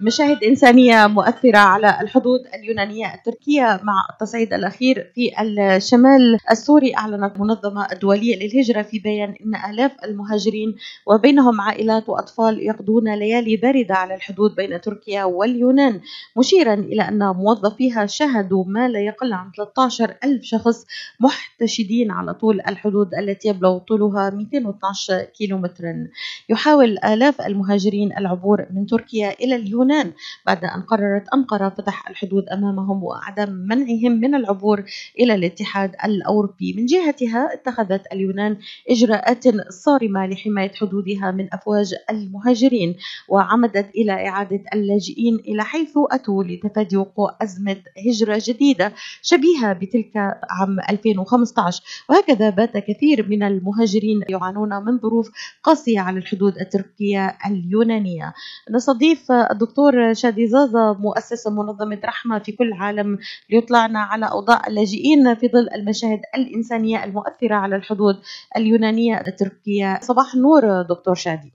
مشاهد إنسانية مؤثرة على الحدود اليونانية التركية مع التصعيد الأخير في الشمال السوري أعلنت المنظمة الدولية للهجرة في بيان أن آلاف المهاجرين وبينهم عائلات وأطفال يقضون ليالي باردة على الحدود بين تركيا واليونان مشيرا إلى أن موظفيها شهدوا ما لا يقل عن 13 ألف شخص محتشدين على طول الحدود التي يبلغ طولها 212 كيلومترا. يحاول آلاف المهاجرين العبور من تركيا إلى اليونان اليونان بعد أن قررت أنقرة فتح الحدود أمامهم وعدم منعهم من العبور إلى الاتحاد الأوروبي. من جهتها اتخذت اليونان إجراءات صارمة لحماية حدودها من أفواج المهاجرين وعمدت إلى إعادة اللاجئين إلى حيث أتوا لتفادي وقوع أزمة هجرة جديدة شبيهة بتلك عام 2015 وهكذا بات كثير من المهاجرين يعانون من ظروف قاسية على الحدود التركية اليونانية. نستضيف الدكتور الدكتور شادي زازا مؤسس منظمة رحمة في كل العالم ليطلعنا على أوضاع اللاجئين في ظل المشاهد الإنسانية المؤثرة على الحدود اليونانية التركية. صباح النور دكتور شادي.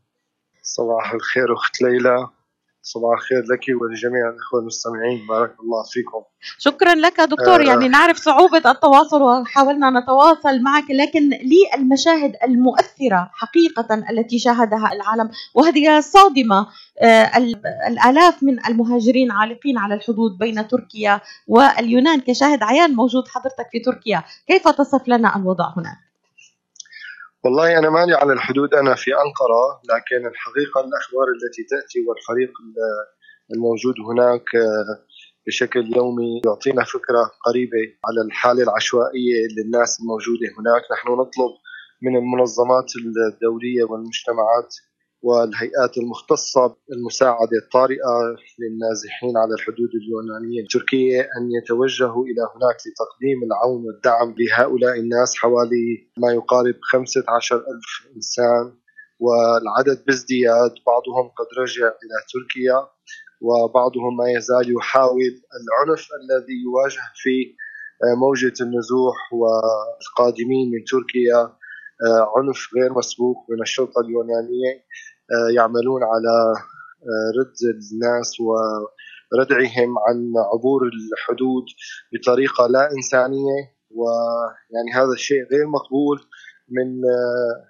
صباح الخير أخت ليلى. صباح الخير لك ولجميع الإخوة المستمعين. بارك الله فيكم. شكرا لك دكتور. آه يعني نعرف صعوبة التواصل وحاولنا نتواصل معك لكن لي المشاهد المؤثرة حقيقة التي شاهدها العالم وهذه صادمة آه الآلاف من المهاجرين عالقين على الحدود بين تركيا واليونان. كشاهد عيان موجود حضرتك في تركيا كيف تصف لنا الوضع هناك؟ والله أنا ماني على الحدود أنا في أنقرة لكن الحقيقة الأخبار التي تأتي والفريق الموجود هناك آه، بشكل يومي يعطينا فكرة قريبة على الحالة العشوائية للناس الموجودة هناك. نحن نطلب من المنظمات الدولية والمجتمعات والهيئات المختصة بالمساعدة الطارئة للنازحين على الحدود اليونانية. التركية أن يتوجهوا إلى هناك لتقديم العون والدعم لهؤلاء الناس حوالي ما يقارب 15 ألف إنسان والعدد بازدياد بعضهم قد رجع إلى تركيا وبعضهم ما يزال يحاول العنف الذي يواجه في موجة النزوح والقادمين من تركيا. عنف غير مسبوق من الشرطة اليونانية آه، يعملون على آه، رد الناس وردعهم عن عبور الحدود بطريقة لا إنسانية. ويعني هذا الشيء غير مقبول من آه،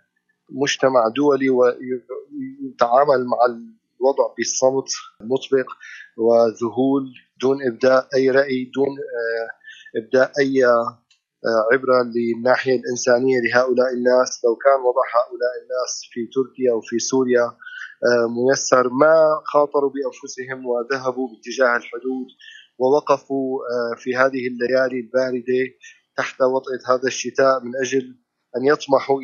مجتمع دولي ويتعامل مع الوضع بصمت مطبق وذهول دون إبداء أي رأي دون إبداء أي عبرة للناحية الإنسانية لهؤلاء الناس. لو كان وضع هؤلاء الناس في تركيا وفي سوريا آه، ميسر ما خاطروا بأنفسهم وذهبوا باتجاه الحدود ووقفوا آه، في هذه الليالي الباردة تحت وطئة هذا الشتاء من أجل أن يطمحوا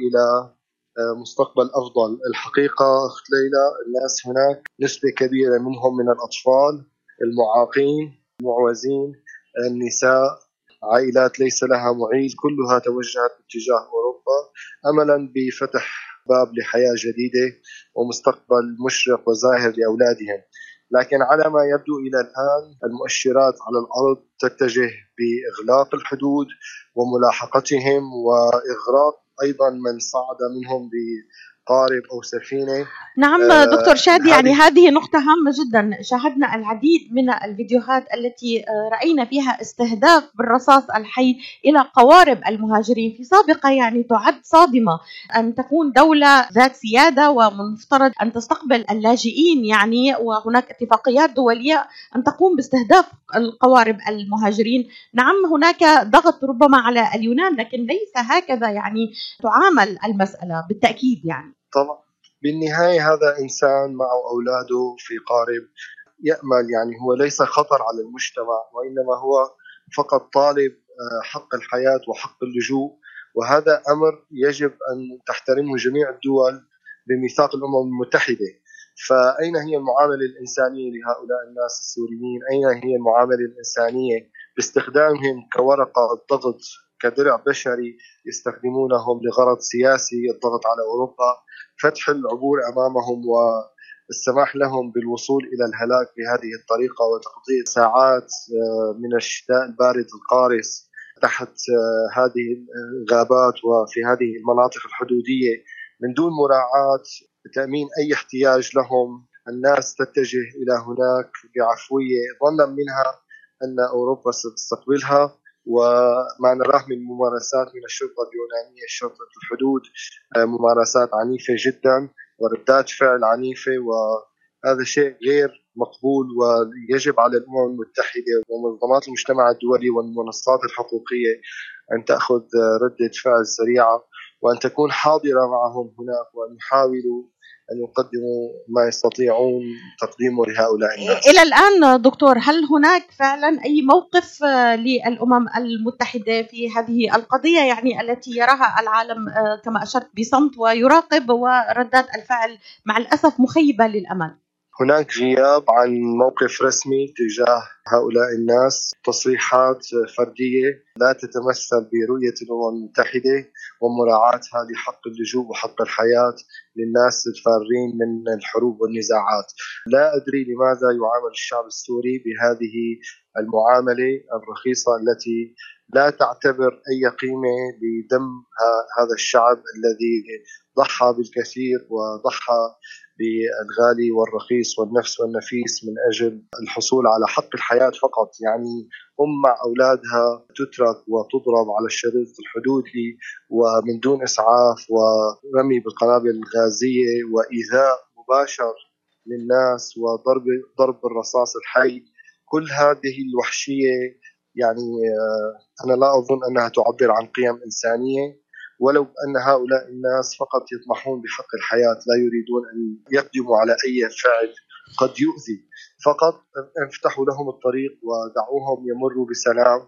آه، مستقبل أفضل، الحقيقة أخت ليلى الناس هناك نسبة كبيرة منهم من الأطفال المعاقين المعوزين النساء. عائلات ليس لها معيل كلها توجهت باتجاه أوروبا. املا بفتح باب لحياة جديدة ومستقبل مشرق وزاهر لأولادهم. لكن على ما يبدو إلى الآن المؤشرات على الأرض تتجه بإغلاق الحدود وملاحقتهم وإغراق أيضا من صعد منهم قارب أو سفينة. نعم آه دكتور شادي يعني هذه نقطة هامة جدا. شاهدنا العديد من الفيديوهات التي آه، رأينا فيها استهداف بالرصاص الحي إلى قوارب المهاجرين. في سابقة يعني تعد صادمة أن تكون دولة ذات سيادة ومفترض أن تستقبل اللاجئين يعني وهناك اتفاقيات دولية أن تقوم باستهداف القوارب المهاجرين. نعم هناك ضغط ربما على اليونان لكن ليس هكذا يعني تعامل المسألة بالتأكيد يعني. طبعا بالنهاية هذا إنسان معه أولاده في قارب يأمل يعني هو ليس خطر على المجتمع وإنما هو فقط طالب آه، حق الحياة وحق اللجوء. وهذا أمر يجب أن تحترمه جميع الدول بميثاق الأمم المتحدة. فأين هي المعاملة الإنسانية لهؤلاء الناس السوريين؟ أين هي المعاملة الإنسانية باستخدامهم كورقة ضغط كدرع بشري يستخدمونهم لغرض سياسي الضغط على أوروبا فتح العبور أمامهم والسماح لهم بالوصول إلى الهلاك بهذه الطريقة وتقضية ساعات آه، من الشتاء البارد القارس تحت آه، هذه الغابات وفي هذه المناطق الحدودية من دون مراعاة تامين أي احتياج لهم. الناس تتجه إلى هناك بعفوية ظنا منها أن أوروبا ستستقبلها. وما نراه من ممارسات من الشرطة اليونانية شرطة الحدود آه، ممارسات عنيفة جدا وردات فعل عنيفة وهذا شيء غير مقبول ويجب على الأمم المتحدة ومنظمات المجتمع الدولي والمنصات الحقوقية أن تأخذ ردة فعل سريعة وأن تكون حاضرة معهم هناك وأن يحاولوا أن يقدموا ما يستطيعون تقديمه لهؤلاء الناس. إلى الآن دكتور هل هناك فعلا أي موقف آه، للأمم المتحدة في هذه القضية يعني التي يراها العالم آه، كما أشرت بصمت ويراقب وردات الفعل مع الأسف مخيبة للأمل؟ هناك غياب عن موقف رسمي تجاه هؤلاء الناس تصريحات فردية لا تتمثل برؤية الأمم المتحدة ومراعاتها لحق اللجوء وحق الحياة للناس الفارين من الحروب والنزاعات. لا أدري لماذا يعامل الشعب السوري بهذه المعاملة الرخيصة التي لا تعتبر أي قيمة لدم هذا الشعب الذي ضحى بالكثير وضحى بالغالي والرخيص والنفس والنفيس من أجل الحصول على حق الحياة. فقط. يعني أم مع أولادها تترك وتضرب على الشريط الحدودي ومن دون إسعاف ورمي بالقنابل الغازية وإيذاء مباشر للناس وضرب ضرب الرصاص الحي. كل هذه الوحشية يعني آه، أنا لا أظن أنها تعبر عن قيم إنسانية. ولو أن هؤلاء الناس فقط يطمحون بحق الحياة لا يريدون أن يقدموا على أي فعل قد يؤذي. فقط افتحوا لهم الطريق ودعوهم يمروا بسلام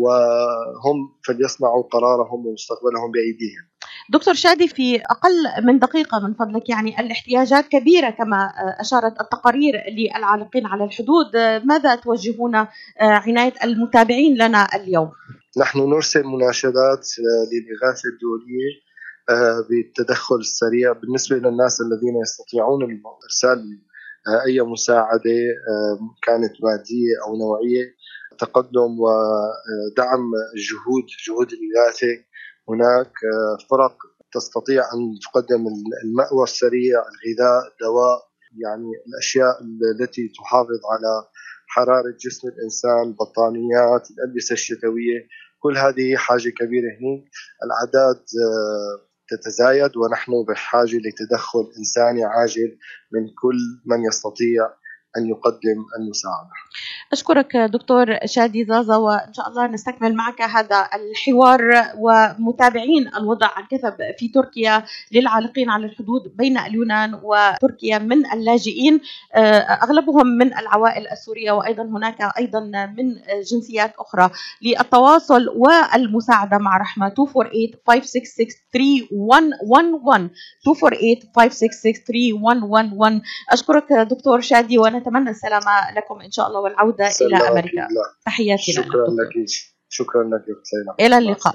وهم فليصنعوا قرارهم ومستقبلهم بأيديهم دكتور شادي في أقل من دقيقة من فضلك يعني الاحتياجات كبيرة كما أشارت التقارير للعالقين على الحدود ماذا توجهون عناية المتابعين لنا اليوم؟ نحن نرسل مناشدات للإغاثة الدولية آه، بالتدخل السريع بالنسبة للناس الذين يستطيعون إرسال آه، أي مساعدة آه، كانت مادية أو نوعية تقدم ودعم جهود جهود الإغاثة هناك فرق تستطيع أن تقدم المأوى السريع الغذاء الدواء يعني الأشياء التي تحافظ على حرارة جسم الإنسان البطانيات الألبسة الشتوية. كل هذه حاجة كبيرة هناك الأعداد آه، تتزايد ونحن بحاجة لتدخل إنساني عاجل من كل من يستطيع أن يقدم المساعدة. أشكرك دكتور شادي زازا وإن شاء الله نستكمل معك هذا الحوار ومتابعين الوضع عن كثب في تركيا للعالقين على الحدود بين اليونان وتركيا من اللاجئين. آه، أغلبهم من العوائل السورية وأيضا هناك أيضا من جنسيات أخرى. للتواصل والمساعدة مع رحمة 248 566 3111 248 566 3111 أشكرك دكتور شادي ونتمنى السلامة لكم إن شاء الله والعودة إلى أمريكا. تحياتي شكرا لك. شكرا لك إلى اللقاء.